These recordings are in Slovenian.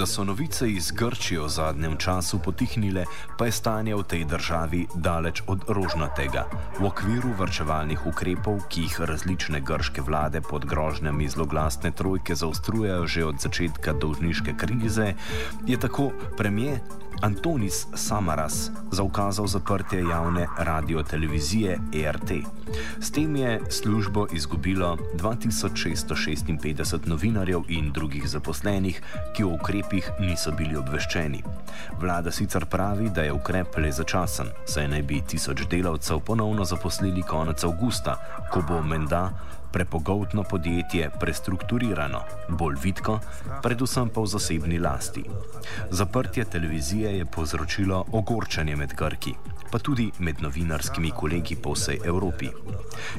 Da so novice iz Grčije v zadnjem času potihnile, pa je stanje v tej državi daleč od rožnatega. V okviru vrčevalnih ukrepov, ki jih različne grške vlade pod grožnjami zloglasne trojke zaostrujejo že od začetka dolžniške krize, je tako premijer Antonis Samaras zaukazal zaprtje javne radio-televizije ERT. S tem je službo izgubilo 2656 novinarjev in drugih zaposlenih, ki o ukrepih niso bili obveščeni. Vlada sicer pravi, da je ukrep le začasen, saj naj bi tisoč delavcev ponovno zaposlili konec avgusta, ko bo menda prepogotno podjetje prestrukturirano, bolj vidko, predvsem pa v zasebni lasti. Zaprtje televizije je povzročilo ogorčanje med Grki pa tudi med novinarskimi kolegi po vsej Evropi.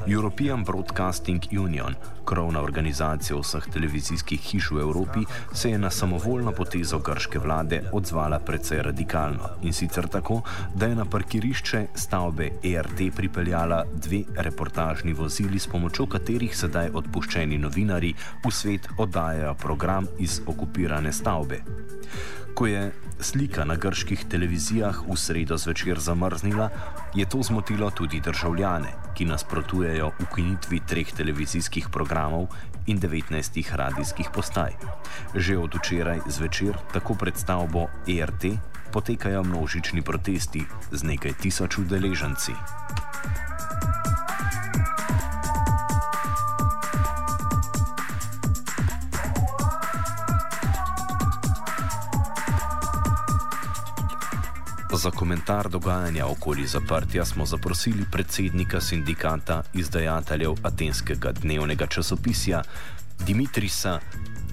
European Broadcasting Union, krovna organizacija vseh televizijskih hiš v Evropi, se je na samovoljno potezo grške vlade odzvala precej radikalno in sicer tako, da je na parkirišče stavbe ERT pripeljala dve reportažni vozili, s pomočjo katerih sedaj odpuščeni novinari v svet oddajajo program iz okupirane stavbe. Ko je slika na grških televizijah v sredo zvečer zamrznila, je to zmotilo tudi državljane, ki nasprotujejo ukinitvi treh televizijskih programov in 19 radijskih postaj. Že od včeraj zvečer, tako pred stavbo ERT, potekajo množični protesti z nekaj tisoč udeleženci. Za komentar dogajanja okoli zaprtja smo zaprosili predsednika sindikata izdajateljev atenskega dnevnega časopisja Dimitrisa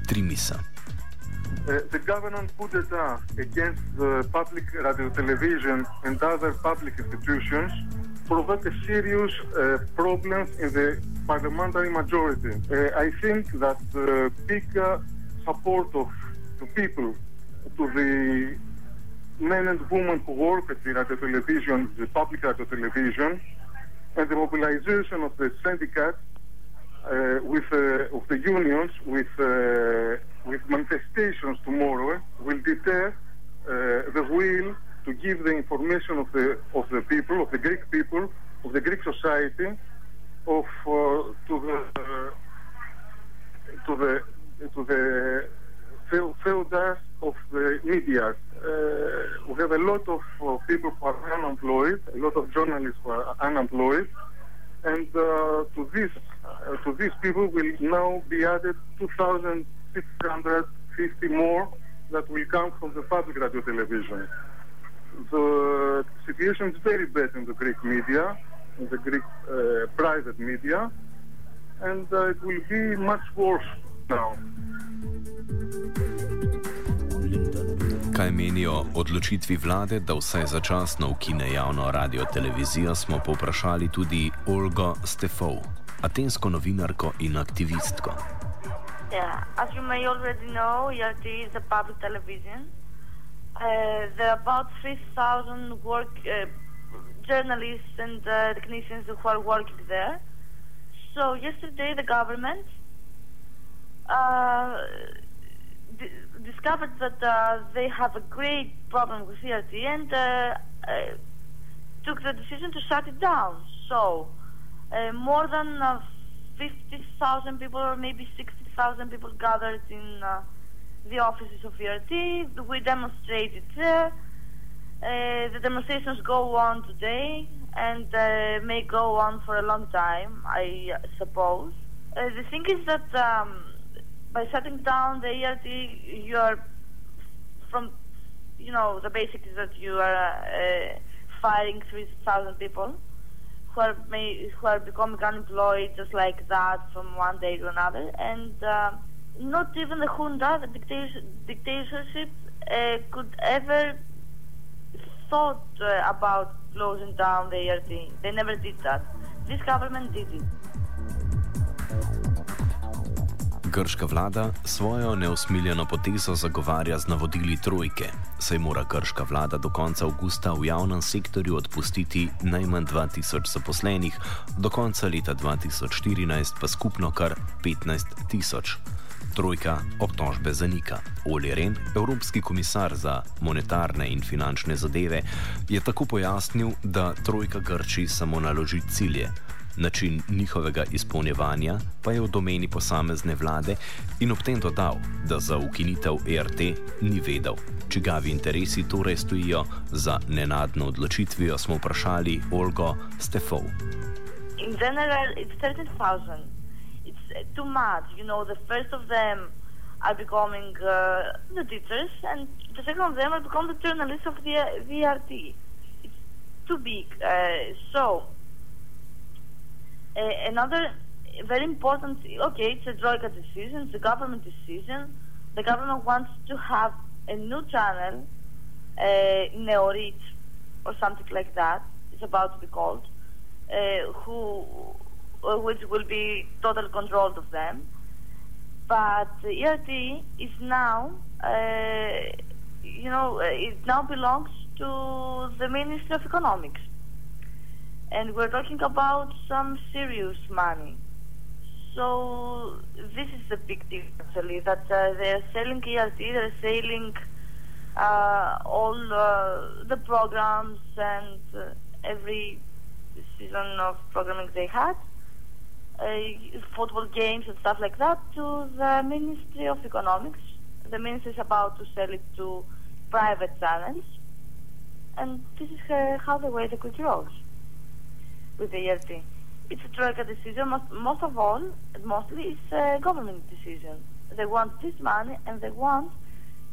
Trimisa. Uh, the government put it uh, against the public radio television and other public institutions provoked a serious uh, problems in the parliamentary majority. Uh, I think that the big uh, support of the people to the men and women who work at the radio television, the public radio television, and the mobilization of the syndicates uh, with uh, of the unions with uh, with manifestations tomorrow will deter uh, the will to give the information of the of the people of the Greek people of the Greek society 2,650 more that will come from the public radio television. The situation is very bad in the Greek media, in the Greek uh, private media, and uh, it will be much worse now. Kaj menijo odločitvi vlade, da vsaj začasno ukine javno radio televizijo, smo povprašali tudi Olgo Stefov, atensko novinarko in aktivistko. Yeah, as you may already know, ERT is a public television. Uh, there are about 3,000 work, uh, journalists and uh, technicians who are working there. So yesterday the government uh, discovered that uh, they have a great problem with ERT and uh, took the decision to shut it down. So, more than 50,000 people or maybe 60,000 people gathered in uh, the offices of ERT. We demonstrated there. the demonstrations go on today and may go on for a long time, I suppose. the thing is that um, by shutting down the ERT, you are from, you know, the basic is that you are uh, firing 3,000 people who are may, who are becoming unemployed just like that from one day to another, and uh, not even the junta, the dictator, dictatorship, uh, could ever thought uh, about closing down the ERT. They never did that. This government did it. Grška vlada svojo neusmiljeno potezo zagovarja z navodili trojke, saj mora grška vlada do konca avgusta v javnem sektorju odpustiti najmanj 2000 zaposlenih, do konca leta 2014 pa skupno kar 15 tisoč. Trojka obtožbe zanika. Oli Ren, evropski komisar za monetarne in finančne zadeve, je tako pojasnil, da Trojka Grči samo naloži cilje. Način njihovega izpolnjevanja pa je v domeni posamezne vlade in ob tem dodal, da za ukinitev ERT ni vedel. Čigavi interesi torej stojijo za nenadno odločitvijo, smo vprašali Olgo Stefov. In general, it's 13,000. It's too much. You know, the first of them are becoming uh, the teachers, and the second of them are becoming the journalists of the VRT. It's too big. Uh, so, another very important, okay, it's a Troika decision, it's a government decision. The government wants to have a new channel, uh, Neorit, or something like that, it's about to be called, uh, who, uh, which will be total controlled of them. But ERT is now, uh, you know, it now belongs to the Ministry of Economics and we're talking about some serious money. So this is the big deal actually that uh, they're selling ERT, they're selling uh, all uh, the programs and uh, every season of programming they had, uh, football games and stuff like that, to the Ministry of Economics. The ministry is about to sell it to private channels, and this is how the way the cookie rolls with the ERT. It's a Troika decision. Most, most of all, mostly it's a government decision. They want this money and they want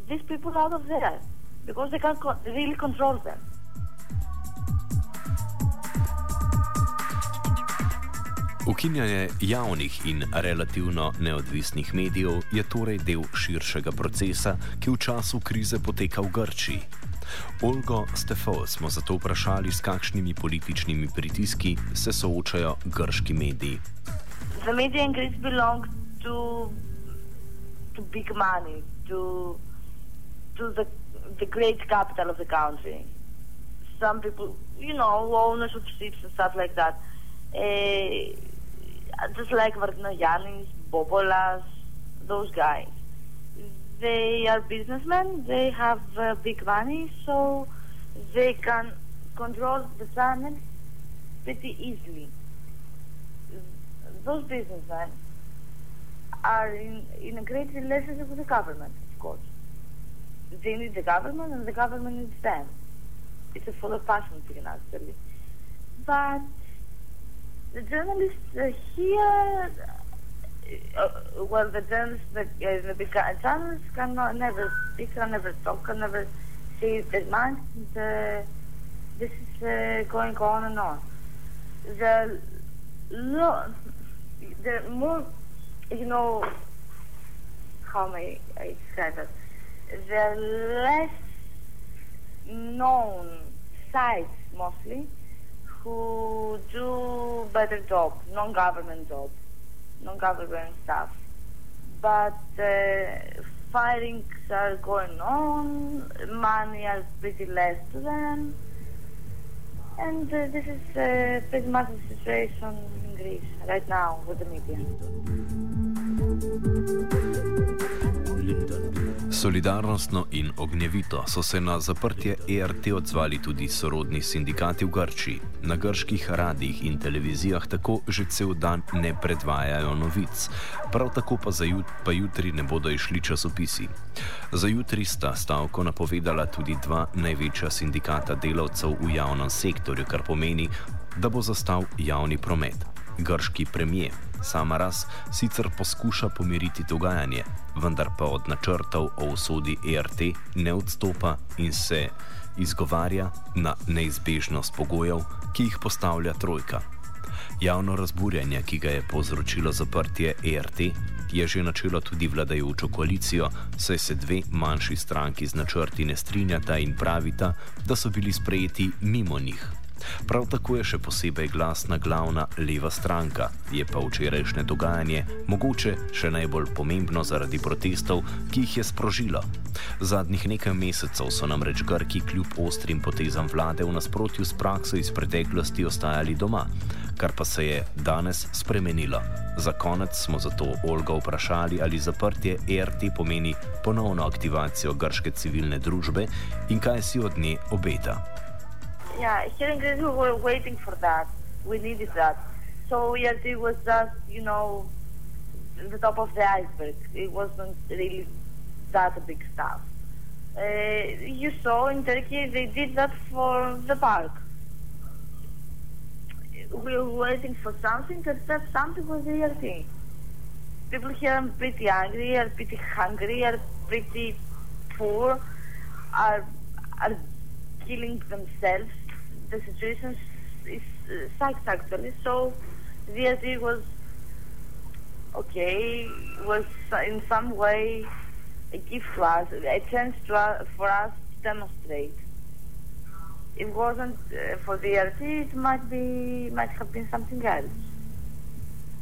these people out of there because they can co- really control them. Ukinjanje javnih in relativno neodvisnih medijev je torej del širšega procesa, ki v času krize poteka v Grčiji. Olgo Stefo smo zato vprašali, s kakšnimi političnimi pritiski se soočajo grški mediji. The media in Greece belong to, to big money, to, to the, the great capital of the country. Some people, you know, owners of ships and stuff like that. Uh, just like Vardinogiannis, Bobolas, those guys. They are businessmen, they have uh, big money, so they can control the channels pretty easily. Those businessmen are in, in a great relationship with the government, of course. They need the government and the government needs them. It's a full of passion thing, actually. But the journalists uh, here uh, well, the journalists, the, uh, the big channels can never speak, can never talk, can never see their minds. The, this is uh, going on and on. The, lo- the more, you know, how may I describe it? The less known sites, mostly, who do better job, non-government job non-government stuff. But uh, firings are going on, money are pretty less to them, and uh, this is uh, pretty much the situation in Greece right now with the media. Solidarnostno in ognjevito so se na zaprtje ERT odzvali tudi sorodni sindikati v Grčiji. Na grških radijih in televizijah tako že cel dan ne predvajajo novic, prav tako pa, jut pa jutri ne bodo išli časopisi. Za jutri sta stavko napovedala tudi dva največja sindikata delavcev v javnem sektorju, kar pomeni, da bo zastal javni promet. Grški premijer Samaras sicer poskuša pomiriti dogajanje, vendar pa od načrtov o usodi ERT ne odstopa in se izgovarja na neizbežnost pogojev, ki jih postavlja trojka. Javno razburjanje, ki ga je povzročilo zaprtje ERT, je že načelo tudi vladajočo koalicijo, saj se dve manjši stranki z načrti ne strinjata in pravita, da so bili sprejeti mimo njih. Prav tako je še posebej glasna glavna leva stranka, je pa včerajšnje dogajanje mogoče še najbolj pomembno zaradi protestov, ki jih je sprožilo. Zadnjih nekaj mesecev so namreč Grki kljub ostrim potezam vlade v nasprotju s prakso iz preteklosti ostajali doma, kar pa se je danes spremenilo. Za konec smo zato Olga vprašali, ali zaprtje ERT pomeni ponovno aktivacijo grške civilne družbe in kaj si od nje obeta. Yeah, here in Greece we were waiting for that. We needed that. So ERT was just, you know, the top of the iceberg. It wasn't really that big stuff. Uh, you saw in Turkey they did that for the park. We were waiting for something, that that something was ERT. People here are pretty angry, are pretty hungry, are pretty poor, are are killing themselves. The situation is uh, sucks actually. So the was okay, was in some way a gift to us, a chance to us, for us to demonstrate. It wasn't uh, for the ERT, it might be, might have been something else.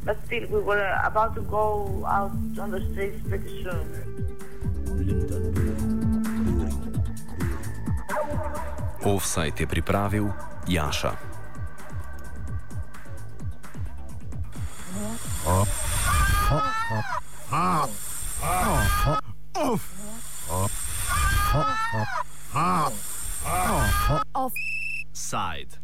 But still, we were about to go out on the streets pretty soon. Offside je pripravil Jaša.